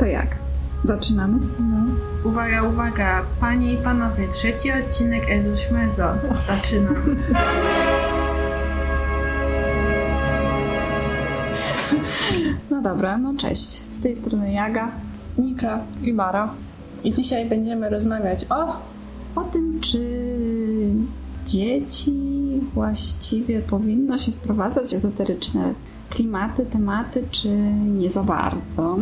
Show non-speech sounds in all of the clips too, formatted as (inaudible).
To jak? Zaczynamy? No. Uwaga, uwaga, panie i panowie, trzeci odcinek Ezuś Mezo. Zaczynamy. No dobra, no cześć. Z tej strony Jaga. Nika i Mara. I dzisiaj będziemy rozmawiać o... O tym, czy dzieci właściwie powinno się wprowadzać w ezoteryczne klimaty, tematy, czy nie za bardzo.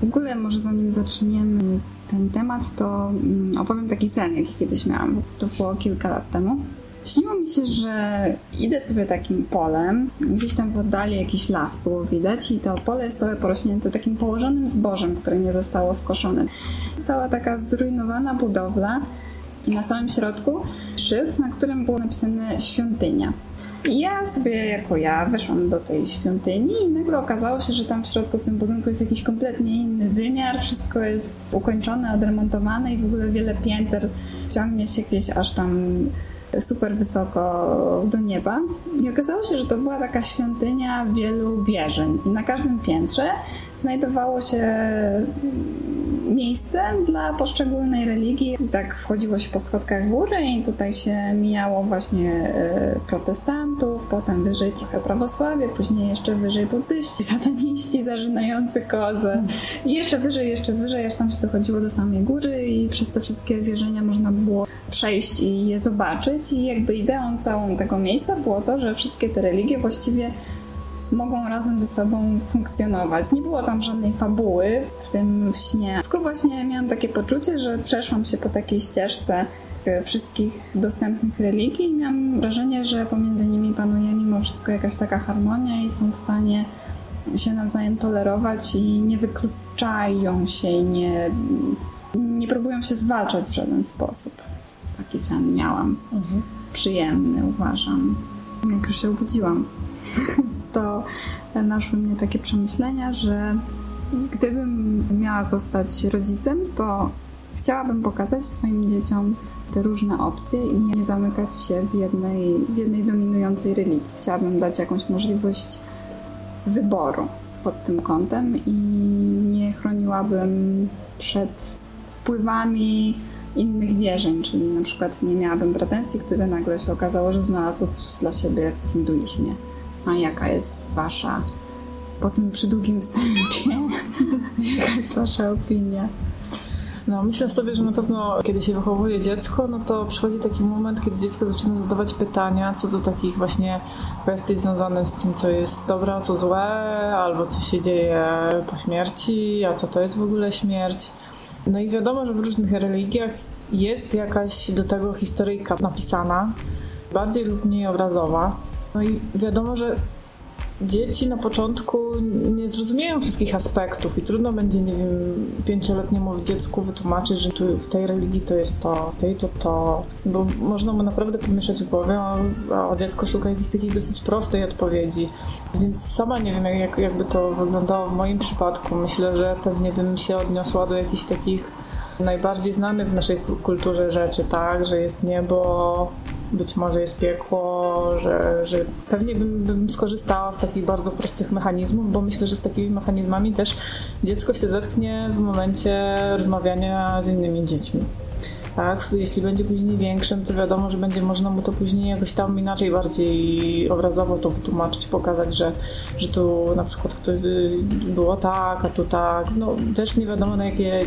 W ogóle może zanim zaczniemy ten temat, to mm, opowiem taki sen, jaki kiedyś miałam. To było kilka lat temu. Śniło mi się, że idę sobie takim polem, gdzieś tam w oddali jakiś las było widać i to pole jest całe porośnięte takim położonym zbożem, które nie zostało skoszone. Została taka zrujnowana budowla i na samym środku szyld, na którym było napisane świątynia. I ja sobie jako ja weszłam do tej świątyni i nagle okazało się, że tam w środku w tym budynku jest jakiś kompletnie inny wymiar, wszystko jest ukończone, odremontowane i w ogóle wiele pięter ciągnie się gdzieś aż tam super wysoko do nieba. I okazało się, że to była taka świątynia wielu wierzeń. I na każdym piętrze znajdowało się miejsce dla poszczególnej religii. Tak wchodziło się po schodkach góry i tutaj się mijało właśnie e, protestantów, potem wyżej trochę prawosławie, później jeszcze wyżej buddyści, (laughs) sataniści zażynający kozę. I jeszcze wyżej, jeszcze wyżej, aż tam się dochodziło do samej góry i przez te wszystkie wierzenia można było przejść i je zobaczyć. I jakby ideą całą tego miejsca było to, że wszystkie te religie właściwie mogą razem ze sobą funkcjonować. Nie było tam żadnej fabuły w tym śnie, tylko właśnie miałam takie poczucie, że przeszłam się po takiej ścieżce e, wszystkich dostępnych religii i miałam wrażenie, że pomiędzy nimi panuje mimo wszystko jakaś taka harmonia i są w stanie się nawzajem tolerować i nie wykluczają się i nie, nie próbują się zwalczać w żaden sposób. Taki sen miałam. Mhm. Przyjemny, uważam. Jak już się obudziłam, (laughs) to naszły mnie takie przemyślenia, że gdybym miała zostać rodzicem, to chciałabym pokazać swoim dzieciom te różne opcje i nie zamykać się w jednej, w jednej dominującej religii. Chciałabym dać jakąś możliwość wyboru pod tym kątem i nie chroniłabym przed wpływami innych wierzeń, czyli na przykład nie miałabym pretensji, gdyby nagle się okazało, że znalazło coś dla siebie w hinduizmie. A jaka jest wasza, po tym przydługim wstępie, (laughs) jaka jest wasza opinia? No, myślę sobie, że na pewno kiedy się wychowuje dziecko, no to przychodzi taki moment, kiedy dziecko zaczyna zadawać pytania co do takich właśnie kwestii związanych z tym, co jest dobre, a co złe, albo co się dzieje po śmierci, a co to jest w ogóle śmierć. No i wiadomo, że w różnych religiach jest jakaś do tego historyjka napisana, bardziej lub mniej obrazowa. No i wiadomo, że dzieci na początku nie zrozumieją wszystkich aspektów i trudno będzie, nie wiem, pięcioletniemu dziecku wytłumaczyć, że tu w tej religii to jest to, w tej to to, bo można mu naprawdę pomieszać w głowie, a, dziecko szuka jakiejś takiej dosyć prostej odpowiedzi. Więc sama nie wiem, jak, jakby to wyglądało w moim przypadku. Myślę, że pewnie bym się odniosła do jakichś takich najbardziej znanych w naszej kulturze rzeczy, tak, że jest niebo, być może jest piekło, że, że pewnie bym, bym skorzystała z takich bardzo prostych mechanizmów, bo myślę, że z takimi mechanizmami też dziecko się zetknie w momencie rozmawiania z innymi dziećmi tak? Jeśli będzie później większy, no to wiadomo, że będzie można mu to później jakoś tam inaczej, bardziej obrazowo to wytłumaczyć, pokazać, że, że tu na przykład ktoś y, było tak, a tu tak. No też nie wiadomo na jakie,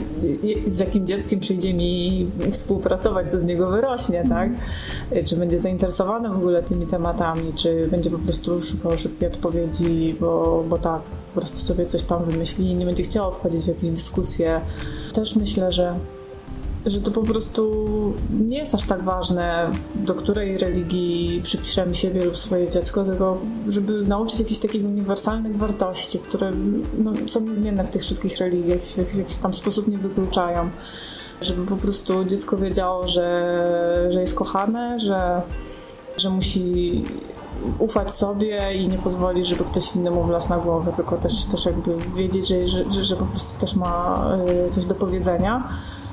z jakim dzieckiem przyjdzie mi współpracować, co z niego wyrośnie, tak? Czy będzie zainteresowany w ogóle tymi tematami, czy będzie po prostu szukał szybkiej odpowiedzi, bo, bo tak, po prostu sobie coś tam wymyśli i nie będzie chciało wchodzić w jakieś dyskusje. Też myślę, że że to po prostu nie jest aż tak ważne, do której religii przypiszemy siebie lub swoje dziecko, tylko żeby nauczyć jakichś takich uniwersalnych wartości, które no, są niezmienne w tych wszystkich religiach, w jakiś tam sposób nie wykluczają. Żeby po prostu dziecko wiedziało, że, że jest kochane, że, że musi ufać sobie i nie pozwolić, żeby ktoś inny mu wlazł na głowę, tylko też, też jakby wiedzieć, że, że, że po prostu też ma e, coś do powiedzenia.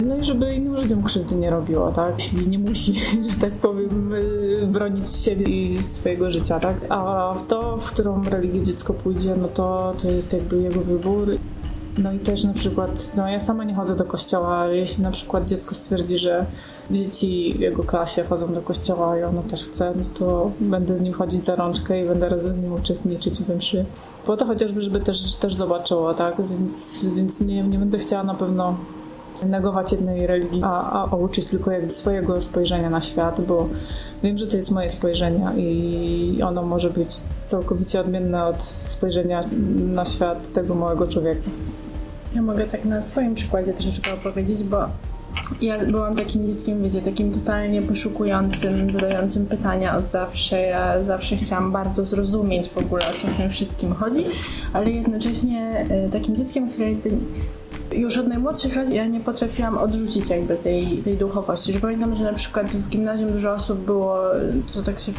No i żeby innym ludziom krzywdy nie robiło, tak? Jeśli nie musi, (laughs) że tak powiem, y, bronić siebie i swojego życia, tak? A w to, w którą religię dziecko pójdzie, no to, to jest jakby jego wybór. No i też na przykład, no ja sama nie chodzę do kościoła, jeśli na przykład dziecko stwierdzi, że dzieci w jego klasie chodzą do kościoła i ono też chce, no to będę z nim chodzić za rączkę i będę razem z nim uczestniczyć w mszy. Po to chociażby, żeby też, też zobaczyło, tak? Więc, więc nie, nie będę chciała na pewno negować jednej religii, a, a uczyć tylko jakby swojego spojrzenia na świat, bo wiem, że to jest moje spojrzenie i ono może być całkowicie odmienne od spojrzenia na świat tego małego człowieka. Ja mogę tak na swoim przykładzie troszeczkę opowiedzieć, bo ja byłam takim dzieckiem, wiecie, takim totalnie poszukującym, zadającym pytania od zawsze. Ja zawsze chciałam bardzo zrozumieć w ogóle, o co w tym wszystkim chodzi, ale jednocześnie e, takim dzieckiem, które już od najmłodszych lat ja nie potrafiłam odrzucić jakby tej, tej duchowości. Że pamiętam, że na przykład w gimnazjum dużo osób było, to tak się,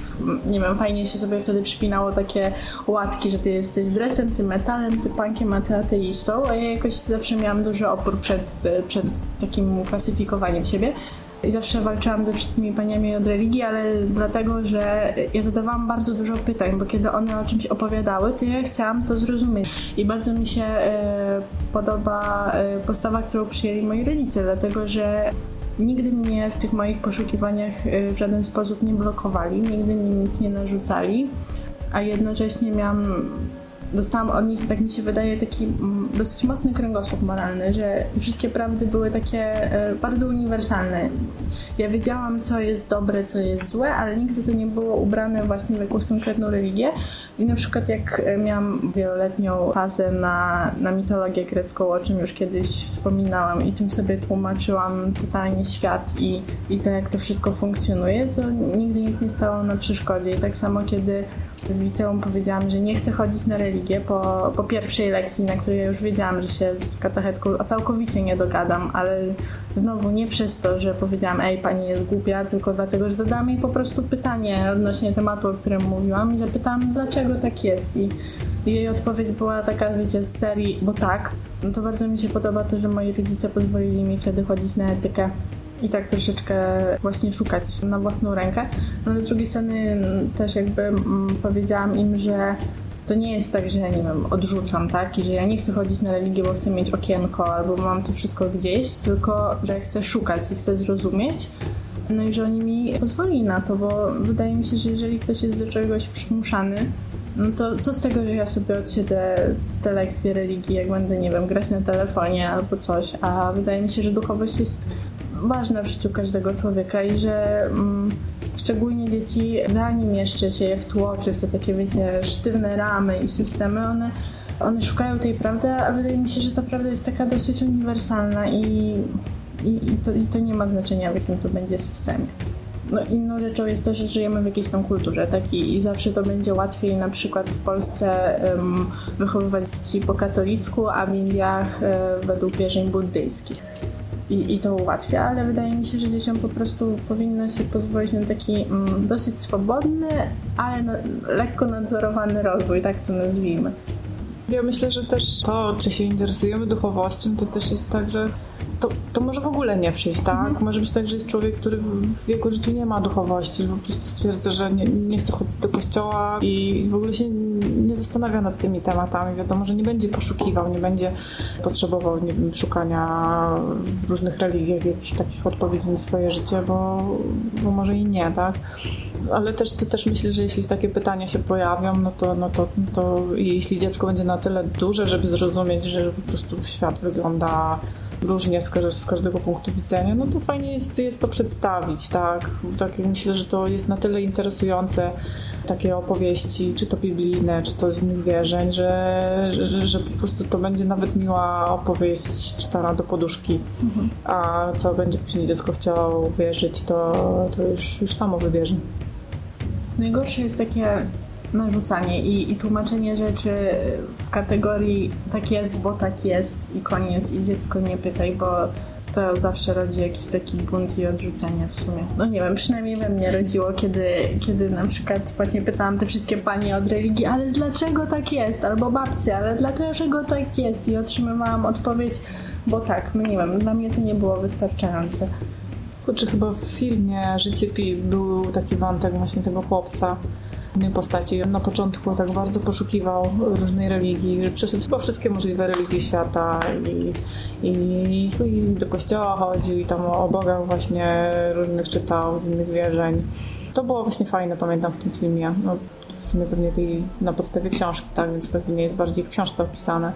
nie wiem, fajnie się sobie wtedy przypinało takie łatki, że ty jesteś dresem, ty metalem, ty punkiem, a ty ateistą, a ja jakoś zawsze miałam duży opór przed, przed takim klasyfikowaniem siebie. I zawsze walczyłam ze wszystkimi paniami od religii, ale dlatego, że ja zadawałam bardzo dużo pytań, bo kiedy one o czymś opowiadały, to ja chciałam to zrozumieć. I bardzo mi się e, podoba e, postawa, którą przyjęli moi rodzice, dlatego że nigdy mnie w tych moich poszukiwaniach e, w żaden sposób nie blokowali, nigdy mi nic nie narzucali, a jednocześnie miałam dostałam od nich, tak mi się wydaje, taki mm, dosyć mocny kręgosłup moralny, że te wszystkie prawdy były takie e, bardzo uniwersalne. Ja wiedziałam, co jest dobre, co jest złe, ale nigdy to nie było ubrane właśnie w jakąś konkretną religię. I na przykład jak e, miałam wieloletnią fazę na, na mitologię grecką, o czym już kiedyś wspominałam i tym sobie tłumaczyłam totalnie świat i, i to, jak to wszystko funkcjonuje, to nigdy nic nie stało na przeszkodzie. I tak samo, kiedy w liceum powiedziałam, że nie chcę chodzić na religię po, po pierwszej lekcji, na której już wiedziałam, że się z katechetką całkowicie nie dogadam, ale znowu nie przez to, że powiedziałam, ej, pani jest głupia, tylko dlatego, że zadałam jej po prostu pytanie odnośnie tematu, o którym mówiłam i zapytałam, dlaczego tak jest i jej odpowiedź była taka, wiecie, z serii, bo tak. No to bardzo mi się podoba to, że moi rodzice pozwolili mi wtedy chodzić na etykę i tak troszeczkę właśnie szukać na własną rękę. No ale z drugiej strony też jakby mm, powiedziałam im, że to nie jest tak, że ja nie wiem, odrzucam, tak? I że ja nie chcę chodzić na religię, bo chcę mieć okienko albo mam to wszystko gdzieś, tylko że chcę szukać i chcę zrozumieć. No i że oni mi pozwolili na to, bo wydaje mi się, że jeżeli ktoś jest do czegoś przymuszany, no to co z tego, że ja sobie odsiedzę te lekcje religii, jak będę, nie wiem, grać na telefonie albo coś, a wydaje mi się, że duchowość jest ważne w życiu każdego człowieka i że mm, szczególnie dzieci, zanim jeszcze się je wtłoczy w te takie, wiecie, sztywne ramy i systemy, one, one szukają tej prawdy, a wydaje mi się, że ta prawda jest taka dosyć uniwersalna i, i, i, to, i to nie ma znaczenia, w jakim to będzie systemie. No, inną rzeczą jest to, że żyjemy w jakiejś tam kulturze, tak? I, i zawsze to będzie łatwiej na przykład w Polsce um, wychowywać dzieci po katolicku, a w Indiach um, według wierzeń buddyjskich i, i to ułatwia, ale wydaje mi się, że dzieciom po prostu powinno się pozwolić na taki mm, dosyć swobodny, ale na, lekko nadzorowany rozwój, tak to nazwijmy. Ja myślę, że też to, czy się interesujemy duchowością, to też jest tak, że to, to może w ogóle nie przyjść, tak? Mhm. Może być tak, że jest człowiek, który w jego życiu nie ma duchowości, że po prostu stwierdza, że nie, nie chce chodzić do kościoła i w ogóle się nie zastanawia nad tymi tematami. Wiadomo, że nie będzie poszukiwał, nie będzie potrzebował nie wiem, szukania w różnych religiach jakichś takich odpowiedzi na swoje życie, bo, bo może i nie, tak? Ale też, też myślę, że jeśli takie pytania się pojawią, no to, no to, to jeśli dziecko będzie na tyle duże, żeby zrozumieć, że po prostu świat wygląda różnie z, z każdego punktu widzenia, no to fajnie jest, jest to przedstawić, tak? tak? Myślę, że to jest na tyle interesujące, takie opowieści, czy to biblijne, czy to z innych wierzeń, że, że, że po prostu to będzie nawet miła opowieść czytana do poduszki, mhm. a co będzie później dziecko chciało wierzyć, to, to już, już samo wybierze. Najgorsze jest takie narzucanie i, i tłumaczenie rzeczy w kategorii tak jest, bo tak jest i koniec i dziecko nie pytaj, bo to zawsze rodzi jakiś taki bunt i odrzucenie w sumie. No nie wiem, przynajmniej we mnie rodziło, kiedy, kiedy na przykład właśnie pytałam te wszystkie panie od religii, ale dlaczego tak jest? Albo babcie, ale dlaczego tak jest? I otrzymywałam odpowiedź, bo tak, no nie wiem, dla mnie to nie było wystarczające. Kurczę, chyba w filmie Życie Pi był taki wątek właśnie tego chłopca, postaci. Na początku tak bardzo poszukiwał różnej religii, że przeszedł po wszystkie możliwe religie świata i, i, i do kościoła chodził i tam o bogach właśnie różnych czytał z innych wierzeń. To było właśnie fajne, pamiętam w tym filmie. No, w sumie pewnie tej, na podstawie książki, tak, więc pewnie jest bardziej w książce opisane,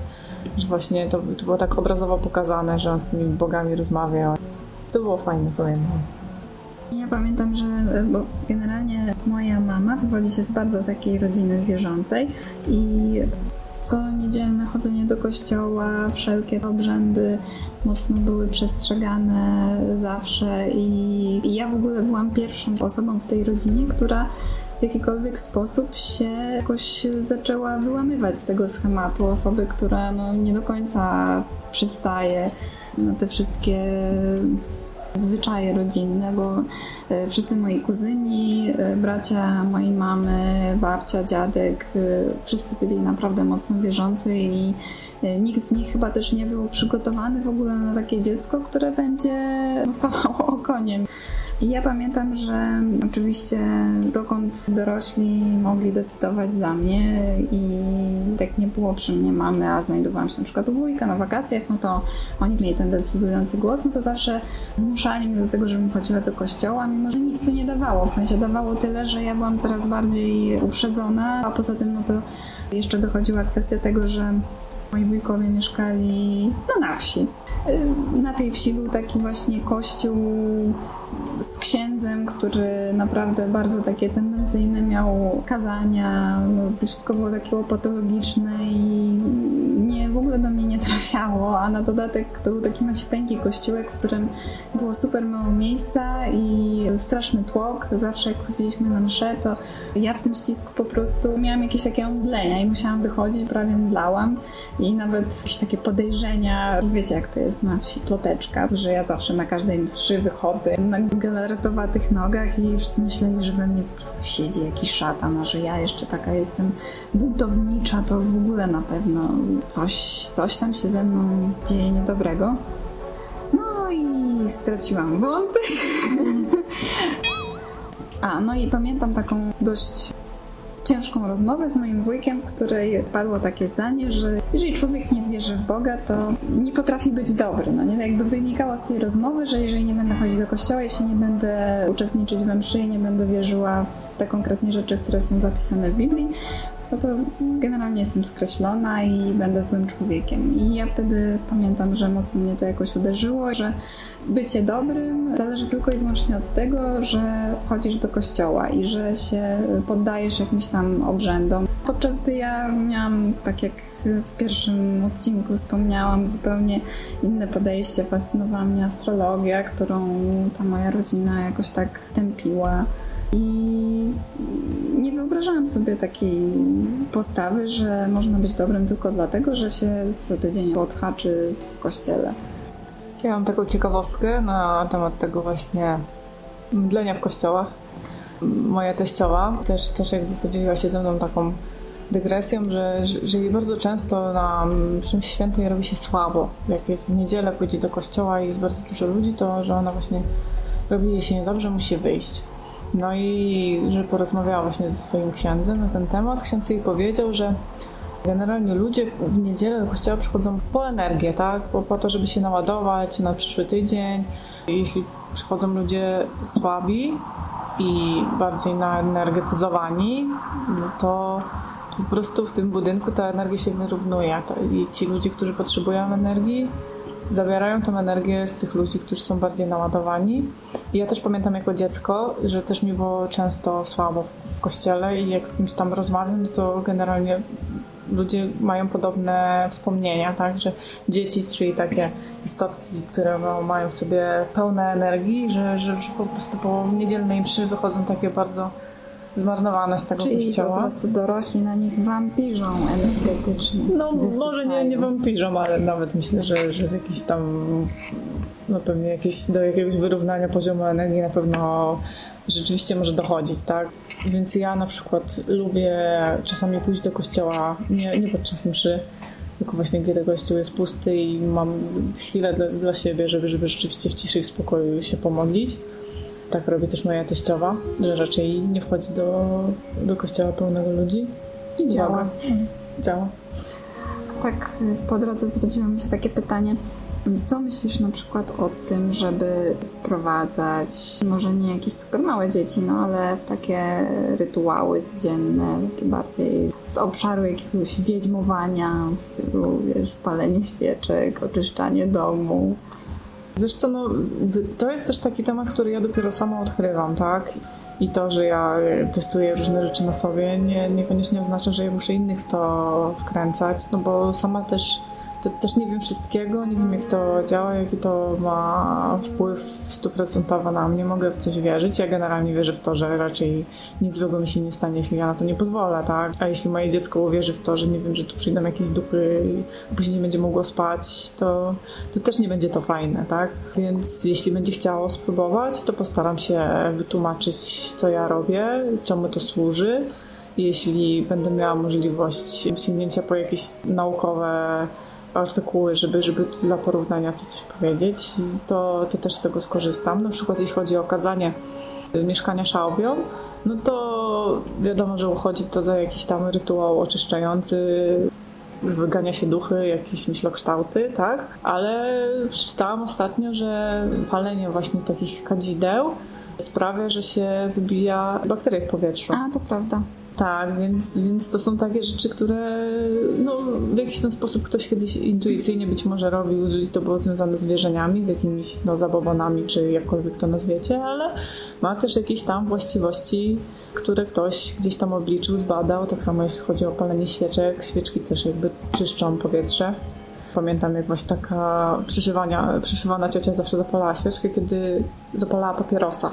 że właśnie to, to było tak obrazowo pokazane, że on z tymi bogami rozmawiał. To było fajne, pamiętam. Ja pamiętam, że bo generalnie moja mama wywodzi się z bardzo takiej rodziny wierzącej i co niedzielne chodzenie do kościoła, wszelkie obrzędy mocno były przestrzegane zawsze i, i ja w ogóle byłam pierwszą osobą w tej rodzinie, która w jakikolwiek sposób się jakoś zaczęła wyłamywać z tego schematu osoby, która no, nie do końca przystaje na te wszystkie zwyczaje rodzinne, bo e, wszyscy moi kuzyni, e, bracia mojej mamy, babcia, dziadek, e, wszyscy byli naprawdę mocno wierzący i nikt z nich chyba też nie był przygotowany w ogóle na takie dziecko, które będzie (laughs) stawało okoniem. I ja pamiętam, że oczywiście dokąd dorośli mogli decydować za mnie i tak nie było przy mnie mamy, a znajdowałam się na przykład u wujka na wakacjach, no to oni mieli ten decydujący głos, no to zawsze zmuszali mnie do tego, żebym chodziła do kościoła, mimo że nic to nie dawało. W sensie dawało tyle, że ja byłam coraz bardziej uprzedzona, a poza tym no to jeszcze dochodziła kwestia tego, że moi wujkowie mieszkali no, na wsi. Y, na tej wsi był taki właśnie kościół z księdzem, który naprawdę bardzo takie tendencyjne miał kazania, no, wszystko było takie patologiczne i w ogóle do mnie nie trafiało, a na dodatek to był taki maciupeńki kościółek, w którym było super mało miejsca i straszny tłok. Zawsze jak chodziliśmy na mszę, to ja w tym ścisku po prostu miałam jakieś takie omdlenia i musiałam wychodzić, prawie mdlałam i nawet jakieś takie podejrzenia, wiecie jak to jest na wsi, ploteczka, że ja zawsze na każdej mszy wychodzę na galaretowatych nogach i wszyscy myśleli, że we mnie po prostu siedzi jakiś szatan, a że ja jeszcze taka jestem buntownicza, to w ogóle na pewno coś, coś tam się ze mną dzieje niedobrego. No i straciłam wątek. (laughs) A, no i pamiętam taką dość ciężką rozmowę z moim wujkiem, w której padło takie zdanie, że jeżeli człowiek nie wierzy w Boga, to nie potrafi być dobry. No nie? Jakby wynikało z tej rozmowy, że jeżeli nie będę chodzić do kościoła, jeśli nie będę uczestniczyć we mszy nie będę wierzyła w te konkretnie rzeczy, które są zapisane w Biblii, no to generalnie jestem skreślona i będę złym człowiekiem. I ja wtedy pamiętam, że mocno mnie to jakoś uderzyło, że bycie dobrym zależy tylko i wyłącznie od tego, że chodzisz do kościoła i że się poddajesz jakimś tam obrzędom. Podczas gdy ja miałam, tak jak w pierwszym odcinku wspomniałam, zupełnie inne podejście. Fascynowała mnie astrologia, którą ta moja rodzina jakoś tak tępiła. I nie wyobrażałam sobie takiej postawy, że można być dobrym tylko dlatego, że się co tydzień odhaczy w kościele. Ja mam taką ciekawostkę na temat tego właśnie mdlenia w kościołach. Moja teściowa też, też jakby podzieliła się ze mną taką dygresją, że, że, że jej bardzo często na czymś świętej robi się słabo. Jak jest w niedzielę, pójdzie do kościoła i jest bardzo dużo ludzi, to że ona właśnie robi jej się niedobrze, musi wyjść. No i że porozmawiała właśnie ze swoim księdzem na ten temat. Ksiądz jej powiedział, że generalnie ludzie w niedzielę do kościoła przychodzą po energię, tak? Po, po to, żeby się naładować na przyszły tydzień. Jeśli przychodzą ludzie słabi i bardziej naenergetyzowani, no to po prostu w tym budynku ta energia się wyrównuje. I ci ludzie, którzy potrzebują energii, zabierają tą energię z tych ludzi, którzy są bardziej naładowani. I ja też pamiętam jako dziecko, że też mi było często słabo w kościele i jak z kimś tam rozmawiam, to generalnie ludzie mają podobne wspomnienia, tak, że dzieci, czyli takie istotki, które mają w sobie pełne energii, że, że, że po prostu po niedzielnej mszy wychodzą takie bardzo zmarnowane z tego Czyli kościoła. po prostu dorośli na nich wampirzą energetycznie. No może nie, nie wampirzą, ale nawet myślę, że, że z jakiś tam no pewnie jakieś, do jakiegoś wyrównania poziomu energii na pewno rzeczywiście może dochodzić, tak? Więc ja na przykład lubię czasami pójść do kościoła, nie, nie podczas mszy, tylko właśnie kiedy kościół jest pusty i mam chwilę dla, dla siebie, żeby, żeby rzeczywiście w ciszy i w spokoju się pomodlić. Tak robi też moja teściowa, że raczej nie wchodzi do, do kościoła pełnego ludzi. I działa. Działa. Tak, po drodze zrodziło mi się takie pytanie. Co myślisz na przykład o tym, żeby wprowadzać może nie jakieś super małe dzieci, no ale w takie rytuały codzienne, takie bardziej z obszaru jakiegoś wiedźmowania w stylu, wiesz, palenie świeczek, oczyszczanie domu. Wiesz co, no, to jest też taki temat, który ja dopiero sama odkrywam, tak? I to, że ja testuję różne rzeczy na sobie, nie, niekoniecznie oznacza, że ja muszę innych to wkręcać, no bo sama też te, też nie wiem wszystkiego, nie wiem jak to działa, jaki to ma wpływ stuprocentowy na mnie, mogę w coś wierzyć. Ja generalnie wierzę w to, że raczej nic złego mi się nie stanie, jeśli ja na to nie pozwolę, tak? A jeśli moje dziecko uwierzy w to, że nie wiem, że tu przyjdą jakieś duchy i później nie będzie mogło spać, to, to też nie będzie to fajne, tak? Więc jeśli będzie chciało spróbować, to postaram się wytłumaczyć, co ja robię, czemu to służy. Jeśli będę miała możliwość sięgnięcia po jakieś naukowe artykuły, żeby, żeby dla porównania co coś powiedzieć, to, to też z tego skorzystam. Na przykład jeśli chodzi o okazanie mieszkania szałwią, no to wiadomo, że uchodzi to za jakiś tam rytuał oczyszczający, wygania się duchy, jakieś myślokształty, tak? Ale przeczytałam ostatnio, że palenie właśnie takich kadzideł sprawia, że się wybija bakterie w powietrzu. A, to prawda. Tak, więc, więc to są takie rzeczy, które no, w jakiś ten sposób ktoś kiedyś intuicyjnie być może robił i to było związane z wierzeniami, z jakimiś no, zabobonami, czy jakkolwiek to nazwiecie, ale ma też jakieś tam właściwości, które ktoś gdzieś tam obliczył, zbadał. Tak samo jeśli chodzi o palenie świeczek, świeczki też jakby czyszczą powietrze. Pamiętam, jak właśnie taka przyszywania, przyszywana ciocia zawsze zapalała świeczkę, kiedy zapalała papierosa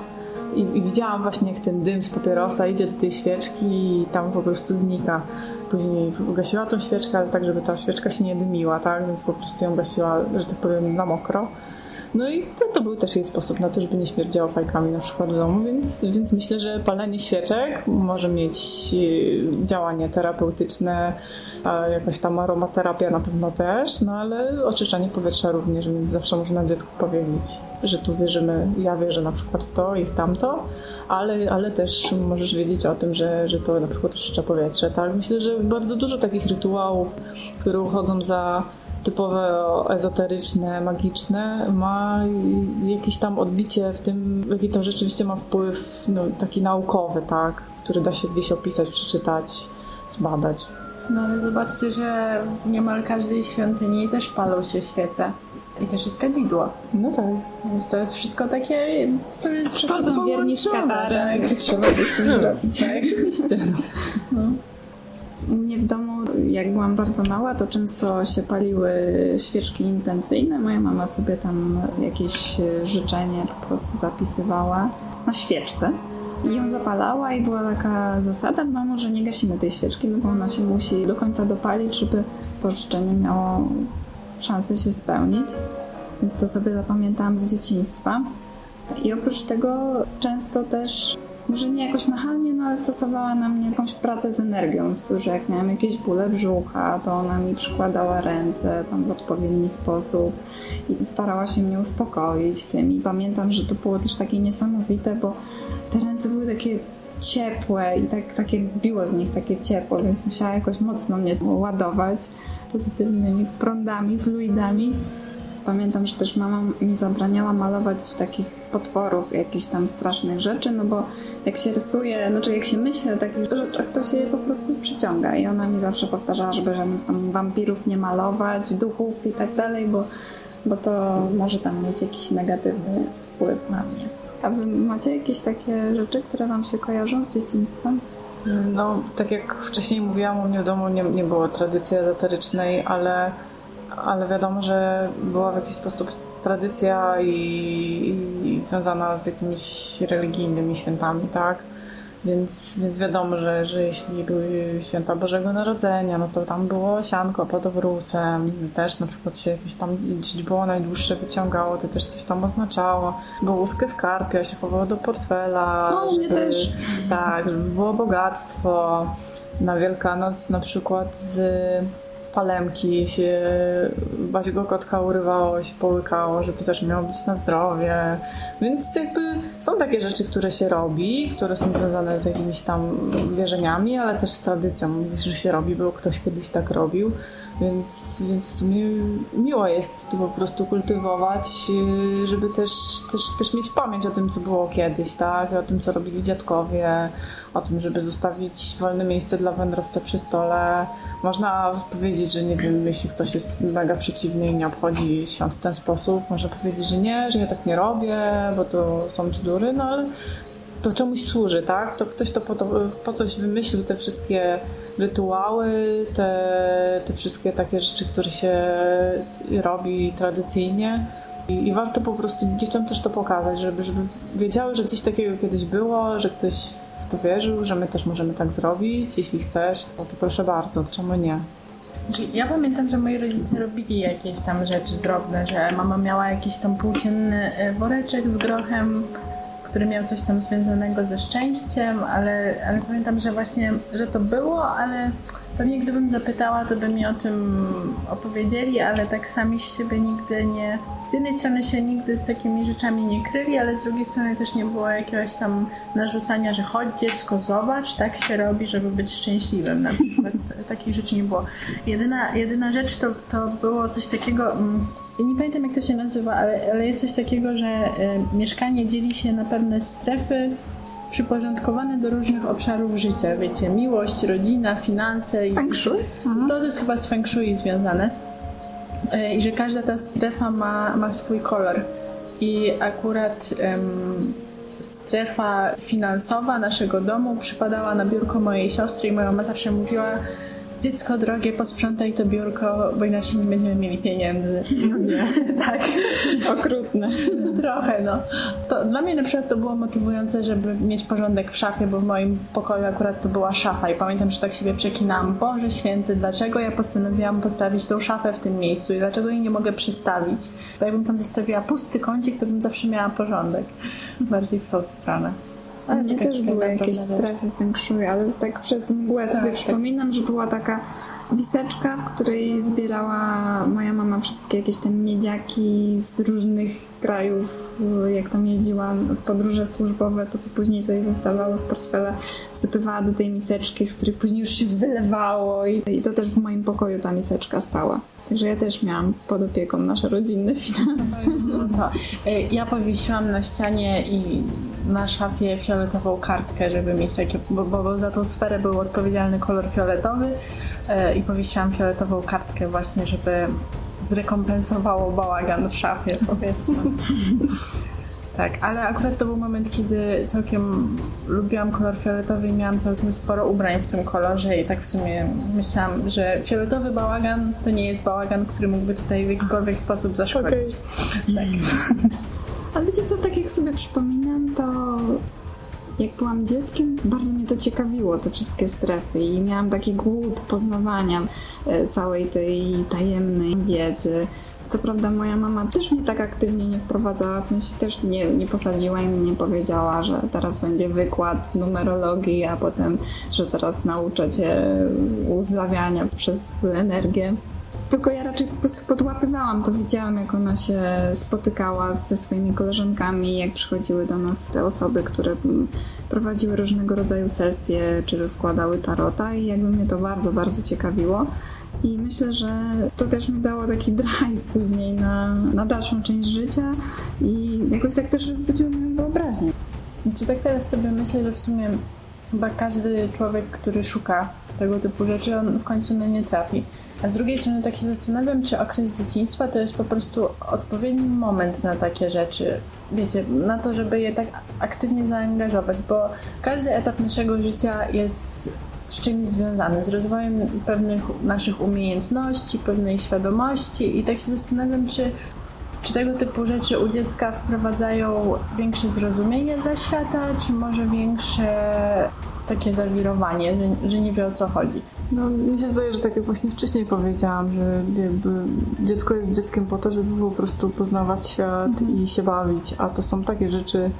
i, I, widziałam właśnie, jak ten dym z papierosa idzie do tej świeczki i tam po prostu znika. Później gasiła tą świeczkę, ale tak, żeby ta świeczka się nie dymiła, tak? Więc po prostu ją gasiła, że tak powiem, na mokro. No i to, to był też jej sposób na to, żeby nie śmierdziało fajkami na przykład w domu, więc, więc myślę, że palenie świeczek może mieć e, działanie terapeutyczne, jakaś tam aromaterapia na pewno też, no ale oczyszczanie powietrza również, więc zawsze można dziecku powiedzieć, że tu wierzymy, ja wierzę na przykład w to i w tamto, ale, ale też możesz wiedzieć o tym, że, że to na przykład oczyszcza powietrze, tak? Myślę, że bardzo dużo takich rytuałów, które uchodzą za typowe ezoteryczne, magiczne, ma jakieś tam odbicie w tym, jaki to rzeczywiście ma wpływ no, taki naukowy, tak, który da się gdzieś opisać, przeczytać, zbadać. No ale zobaczcie, że w niemal każdej świątyni też palą się świece. I też jest kadzidło. No tak. Więc to jest wszystko takie... To jest Przychodzą wierni z katarem. Tak, trzeba coś z tym no, zrobić. Tak, oczywiście. No. U mnie w domu, jak byłam bardzo mała, to często się paliły świeczki intencyjne. Moja mama sobie tam jakieś życzenie po prostu zapisywała na świeczce. I ją zapalała i była taka zasada w domu, że nie gasimy tej świeczki, no bo ona się musi do końca dopalić, żeby to życzenie miało szansę się spełnić. Więc to sobie zapamiętałam z dzieciństwa. I oprócz tego często też może nie jakoś nachalnie, no ale stosowała na mnie jakąś pracę z energią, że jak miałam jakieś bóle brzucha, to ona mi przykładała ręce tam w odpowiedni sposób i starała się mnie uspokoić tym. I pamiętam, że to było też takie niesamowite, bo te ręce były takie ciepłe i tak, takie biło z nich takie ciepło, więc musiała jakoś mocno mnie ładować pozytywnymi prądami, fluidami. Pamiętam, że też mama mi zabraniała malować takich potworów, jakichś tam strasznych rzeczy, no bo jak się rysuje, znaczy jak się myśli o takich rzeczach, to się je po prostu przyciąga. I ona mi zawsze powtarzała, żeby żadnych tam wampirów nie malować, duchów i tak dalej, bo, bo to może tam mieć jakiś negatywny wpływ na mnie. A wy macie jakieś takie rzeczy, które wam się kojarzą z dzieciństwem? No, tak jak wcześniej mówiłam, u mnie w domu nie, nie było tradycji ezoterycznej, ale, ale wiadomo, że była w jakiś sposób tradycja i, i związana z jakimiś religijnymi świętami, tak? Więc, więc wiadomo, że, że jeśli były święta Bożego Narodzenia, no to tam było sianko pod obrócem, też na przykład się jakieś tam było najdłuższe wyciągało, to też coś tam oznaczało. Było łuskę skarpia, się chowało do portfela. No, żeby, mnie też. Tak, żeby było bogactwo. Na Wielkanoc na przykład z palemki się Baziego kotka urywało, się połykało, że to też miało być na zdrowie. Więc jakby są takie rzeczy, które się robi, które są związane z jakimiś tam wierzeniami, ale też z tradycją, że się robi, bo ktoś kiedyś tak robił. Więc, więc w sumie miło jest to po prostu kultywować, żeby też, też, też mieć pamięć o tym, co było kiedyś, tak? O tym, co robili dziadkowie, o tym, żeby zostawić wolne miejsce dla wędrowca przy stole. Można powiedzieć, że nie wiem, jeśli ktoś jest mega przeciwny i nie obchodzi świąt w ten sposób, można powiedzieć, że nie, że ja tak nie robię, bo to są bzdury, no ale to czemuś służy, tak? To ktoś to po, to po coś wymyślił te wszystkie rytuały, te, te wszystkie takie rzeczy, które się robi tradycyjnie. I, I, warto po prostu dzieciom też to pokazać, żeby, żeby wiedziały, że coś takiego kiedyś było, że ktoś to wierzył, że my też możemy tak zrobić. Jeśli chcesz, no to proszę bardzo, czemu nie? Ja pamiętam, że moi rodzice robili jakieś tam rzeczy drobne, że mama miała jakiś tam płócienny e, woreczek z grochem, który miał coś tam związanego ze szczęściem, ale, ale pamiętam, że właśnie, że to było, ale pewnie gdybym zapytała, to by mi o tym opowiedzieli, ale tak sami z siebie nigdy nie... Z jednej strony się nigdy z takimi rzeczami nie kryli, ale z drugiej strony też nie było jakiegoś tam narzucania, że chodź dziecko, zobacz, tak się robi, żeby być szczęśliwym. Na przykład (laughs) takich rzeczy nie było. Jedyna, jedyna rzecz to, to było coś takiego... Mm, nie pamiętam jak to się nazywa, ale, ale jest coś takiego, że y, mieszkanie dzieli się na pewne strefy przyporządkowane do różnych obszarów życia. Wiecie, miłość, rodzina, finanse. I feng shui? To jest chyba z feng shui związane. Y, I że każda ta strefa ma, ma swój kolor. I akurat um, strefa finansowa naszego domu przypadała na biurko mojej siostry i moja mama zawsze mówiła, dziecko drogie, posprzątaj to biurko, bo inaczej nie będziemy mieli pieniędzy. No nie. (laughs) tak. Okrutne. Trochę, no. To dla mnie na przykład to było motywujące, żeby mieć porządek w szafie, bo w moim pokoju akurat to była szafa i pamiętam, że tak siebie przekinałam. Boże święty, dlaczego ja postanowiłam postawić tą szafę w tym miejscu i dlaczego jej nie mogę przystawić? Bo jakbym tam zostawiła pusty kącik, to bym zawsze miała porządek. Bardziej w tą stronę. Ale mnie też były jakieś strefy feng shui, ale tak przez mgłę sobie tak, przypominam, tak. że była taka wiseczka, w której zbierała moja mama wszystkie jakieś tam miedziaki z różnych krajów. Jak tam jeździłam w podróże służbowe, to co później coś zostawało z portfela, wsypywała do tej miseczki, z której później już się wylewało i, i to też w moim pokoju ta miseczka stała. Także ja też miałam pod opieką nasze rodzinne finanse. No to, y, ja powiesiłam na ścianie i na szafie fioletową kartkę, żeby mieć takie, bo, bo za tą sferę był odpowiedzialny kolor fioletowy yy, i powiesiłam fioletową kartkę właśnie, żeby zrekompensowało bałagan w szafie, powiedzmy. (laughs) Tak, ale akurat to był moment, kiedy całkiem lubiłam kolor fioletowy i miałam całkiem sporo ubrań w tym kolorze i tak w sumie myślałam, że fioletowy bałagan to nie jest bałagan, który mógłby tutaj w jakikolwiek sposób zaszkodzić. Okay. Tak. (laughs) Ale wiecie co, tak jak sobie przypominam, to jak byłam dzieckiem, bardzo mnie to ciekawiło, te wszystkie strefy i miałam taki głód poznawania e, całej tej tajemnej wiedzy. Co prawda moja mama też mnie tak aktywnie nie wprowadzała, w sensie też nie, nie posadziła i nie powiedziała, że teraz będzie wykład z numerologii, a potem, że teraz nauczę cię uzdrawiania przez energię. Tylko ja raczej po prostu podłapywałam to, widziałam jak ona się spotykała ze swoimi koleżankami, jak przychodziły do nas te osoby, które prowadziły różnego rodzaju sesje, czy rozkładały tarota i jakby mnie to bardzo, bardzo ciekawiło. I myślę, że to też mi dało taki (laughs) drive później na, na dalszą część życia i jakoś tak też rozbudziło moją wyobraźnię. Czy tak teraz sobie myślę, że w sumie chyba każdy człowiek, który szuka tego typu rzeczy, on w końcu na nie trafi. A z drugiej strony tak się zastanawiam, czy okres dzieciństwa to jest po prostu odpowiedni moment na takie rzeczy. Wiecie, na to, żeby je tak aktywnie zaangażować, bo każdy etap naszego życia jest z czymś związany, z rozwojem pewnych naszych umiejętności, pewnej świadomości i tak się zastanawiam, czy, czy tego typu rzeczy u dziecka wprowadzają większe zrozumienie dla świata, czy może większe takie zawirowanie, że, że nie wie o co chodzi. No, mi się zdaje, że tak jak właśnie wcześniej powiedziałam, że dziecko jest dzieckiem po to, żeby po prostu poznawać świat mhm. i się bawić, a to są takie rzeczy,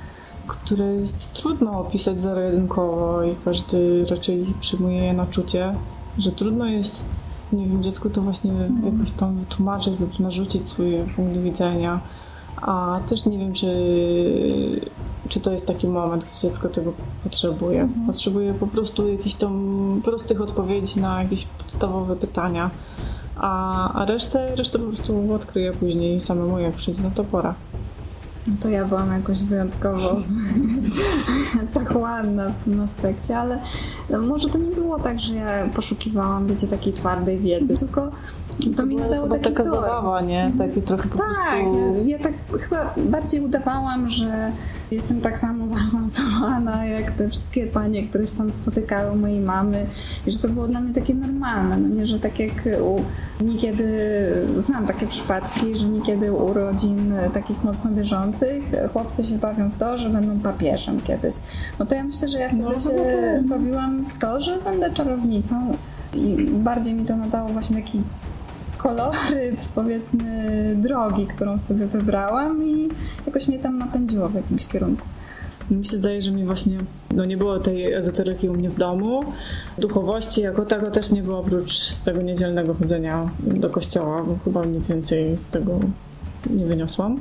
które jest trudno opisać zero-jedynkowo i każdy raczej przyjmuje je na czucie, że trudno jest nie wiem, dziecku to właśnie jakoś tam wytłumaczyć lub narzucić swój punkt widzenia. A też nie wiem, czy, czy to jest taki moment, gdzie dziecko tego potrzebuje. Potrzebuje po prostu jakichś tam prostych odpowiedzi na jakieś podstawowe pytania. A, a resztę, resztę po prostu odkryję później samemu, jak przyjdzie na to pora. No to ja byłam jakoś wyjątkowo (laughs) zachłanna w tym aspekcie, ale no może to nie było tak, że ja poszukiwałam, wiecie, takiej twardej wiedzy, tylko to mi nadało taki taka tor. zabawa, nie? Taki trochę po Tak, prostu... ja tak chyba bardziej udawałam, że jestem tak samo (laughs) zaawansowana jak te wszystkie panie, które się tam spotykały, mojej mamy i że to było dla mnie takie normalne, no nie, że tak jak u, niekiedy, znam takie przypadki, że niekiedy u rodzin takich mocno wierzących chłopcy się bawią w to, że będą papieżem kiedyś. No to ja myślę, że ja wtedy No, się bawiłam w to, że będę czarownicą i bardziej mi to nadało właśnie taki koloryt, powiedzmy, drogi, którą sobie wybrałam i jakoś mnie tam napędziło w jakimś kierunku. Mi się zdaje, że mi właśnie no nie było tej ezoteryki u mnie w domu. Duchowości jako tego też nie było oprócz tego niedzielnego chodzenia do kościoła, bo chyba nic więcej z tego nie wyniosłam.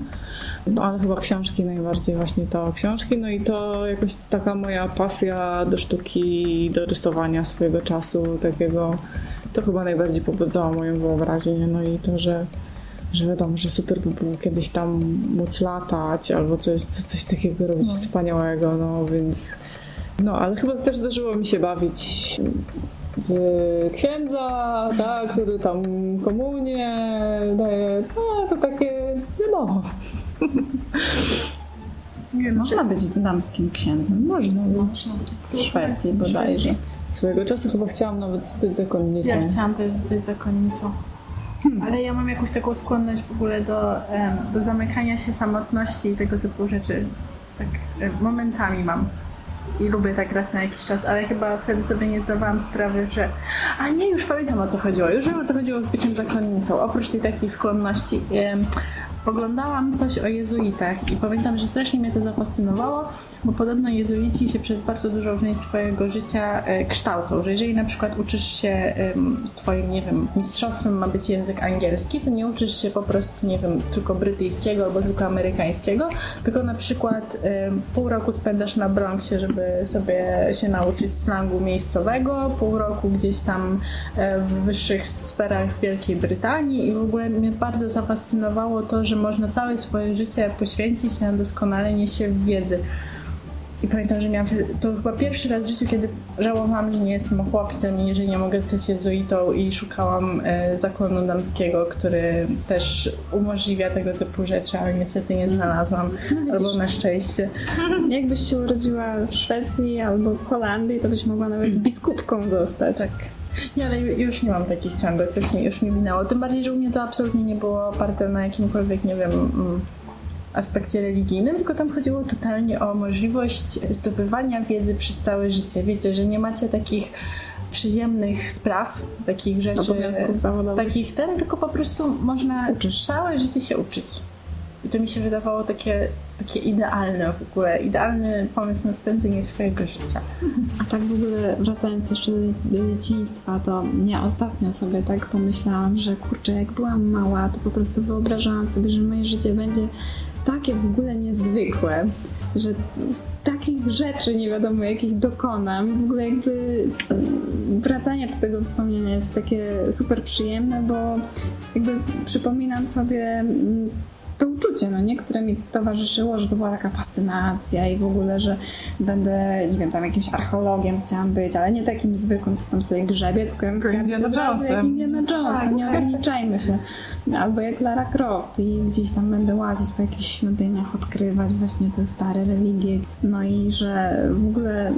No ale chyba książki najbardziej właśnie to książki, no i to jakoś taka moja pasja do sztuki, do rysowania swojego czasu, takiego, to chyba najbardziej pobudzało moją wyobraźnię, no i to, że że wiadomo, że super by było kiedyś tam móc latać albo coś, coś takiego robić wspaniałego, no więc no, ale chyba też zdarzyło mi się bawić księdza, tak, który tam komunię daje, no to takie, wiadomo. Nie, no. Można być damskim księdzem, można być. W Szwecji bodajże. Swojego czasu chyba chciałam nawet zostać zakonnicą. Ja chciałam też zostać zakonnicą. Ale ja mam jakąś taką skłonność w ogóle do, do zamykania się samotności i tego typu rzeczy. Tak momentami mam. I lubię tak raz na jakiś czas, ale chyba wtedy sobie nie zdawałam sprawy, że a nie, już pamiętam o co chodziło. Już wiem o co chodziło z byciem zakonnicą. Oprócz tej takiej skłonności oglądałam coś o jezuitach i pamiętam, że strasznie mnie to zafascynowało, bo podobno jezuici się przez bardzo dużą część swojego życia e, kształcą, że jeżeli na przykład uczysz się twoim, nie wiem, mistrzostwem ma być język angielski, to nie uczysz się po prostu, nie wiem, tylko brytyjskiego albo tylko amerykańskiego, tylko na przykład pół roku spędzasz na Bronxie, żeby sobie się nauczyć slangu miejscowego, pół roku gdzieś tam e, w wyższych sferach Wielkiej Brytanii i w ogóle mnie bardzo zafascynowało to, że można całe swoje życie poświęcić na doskonalenie się w wiedzy. I pamiętam, że miałam to chyba pierwszy raz w życiu, kiedy żałowałam, że nie jestem chłopcem i że nie mogę zostać jezuitą i szukałam e, zakonu damskiego, który też umożliwia tego typu rzeczy, ale niestety nie znalazłam. albo na szczęście. (laughs) Jakbyś się urodziła w Szwecji albo w Holandii, to byś mogła nawet biskupką zostać. Tak. (laughs) Nie, ale ju- już nie mam takich ciągłych, już mi, już mi minęło. Tym bardziej, że u mnie to absolutnie nie było oparte na jakimkolwiek, nie wiem, mm, aspekcie religijnym, tylko tam chodziło totalnie o możliwość zdobywania wiedzy przez całe życie. Wiecie, że nie macie takich przyziemnych spraw, takich rzeczy, takich ten, tylko po prostu można całe życie się uczyć. I to mi się wydawało takie, takie idealne w ogóle, idealny pomysł na spędzenie swojego życia. A tak w ogóle wracając jeszcze do, dzieciństwa, to ja ostatnio sobie tak pomyślałam, że kurczę, jak byłam mała, to po prostu wyobrażałam sobie, że moje życie będzie takie w ogóle niezwykłe, że takich rzeczy nie wiadomo jakich dokonam. W ogóle jakby wracanie do tego wspomnienia jest takie super przyjemne, bo jakby przypominam sobie mm, to uczucie, no nie, które mi towarzyszyło, że to była taka fascynacja i w ogóle, że będę, nie wiem, tam jakimś archeologiem chciałam być, ale nie takim zwykłym, co tam sobie grzebie, tylko ja bym chciała być Indiana od razu jak. Indiana Jones, Tak, nie ograniczajmy się. Albo jak Lara Croft i gdzieś tam będę łazić po jakichś świątyniach, odkrywać właśnie te stare religie. No i że w ogóle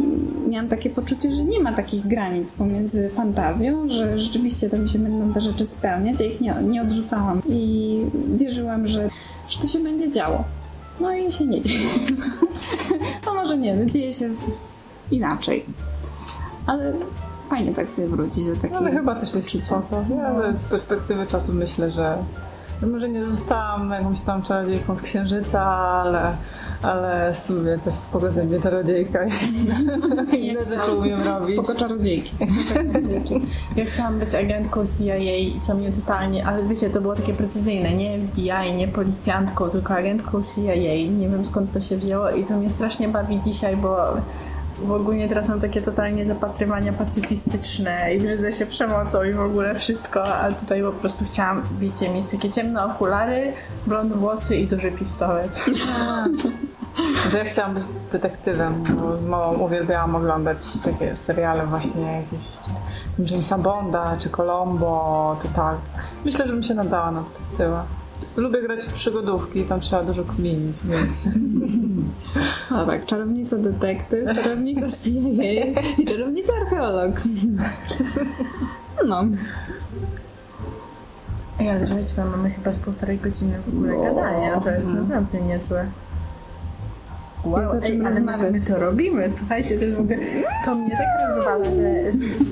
miałam takie poczucie, że nie ma takich granic pomiędzy fantazją, że rzeczywiście to mi się będą te rzeczy spełniać, ja ich nie, nie odrzucałam. I wierzyłam, że, że to się będzie działo. No i się nie dzieje. (laughs) no może nie, no dzieje się inaczej. Ale fajnie tak sobie wrócić do takiego Ale chyba też jest spoko. Ja z perspektywy czasu myślę, że może nie zostałam jakąś tam czarodziejką z księżyca, ale, ale w sumie też spoko ze mnie czarodziejka jest. (laughs) Inne rzeczy umiem robić. Spoko czarodziejki. Ja chciałam być agentką CIA, co mnie totalnie, ale wiecie, to było takie precyzyjne, nie FBI, nie policjantką, tylko agentką CIA. Nie wiem skąd to się wzięło i to mnie strasznie bawi dzisiaj, bo w ogóle teraz mam takie totalnie zapatrywania pacyfistyczne i brzydzę się przemocą i w ogóle wszystko, ale tutaj po prostu chciałam, wiecie, mieć takie ciemne okulary, blond włosy i duży pistolet. Że ja chciałam być detektywem, bo z małą uwielbiałam oglądać takie seriale właśnie jakieś tam Jamesa Bonda czy Colombo, to tak. Myślę, że bym się nadała na detektywa. Lubię grać w przygodówki, tam trzeba dużo kminić, więc... A tak, czarownica detektyw, czarownica CIA i czarownica archeolog. No. Ej, ale słuchajcie, mamy chyba z półtorej godziny w ogóle No. gadania, to jest naprawdę niezłe. Wow, Jest czym ej, ale my, to robimy, słuchajcie, to jest w ogóle, to mnie tak rozwala, że,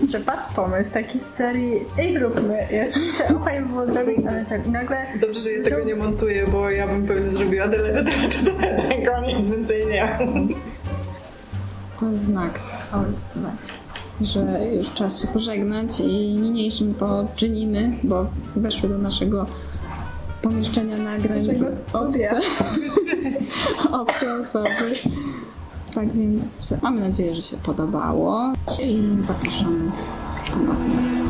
że padł pomysł taki z serii, ej zróbmy, ja sobie myślę, o fajnie by było zrobić, ale tak nagle... Dobrze, że ja tego nie montuję, bo ja bym pewnie zrobiła tyle, tyle, tyle, tyle, koniec, więcej nie. To jest znak, O, znak. że już czas się pożegnać i niniejszym to czynimy, bo weszły do naszego pomieszczenia nagrań studia. obce, (laughs) obce osoby. Tak więc mamy nadzieję, że się podobało i zapraszamy ponownie.